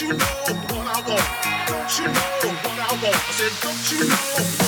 you know what I want? Don't you know what I want? I said, don't you know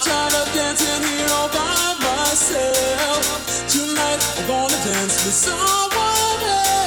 tired of dancing here all by myself. Tonight I wanna dance with someone else.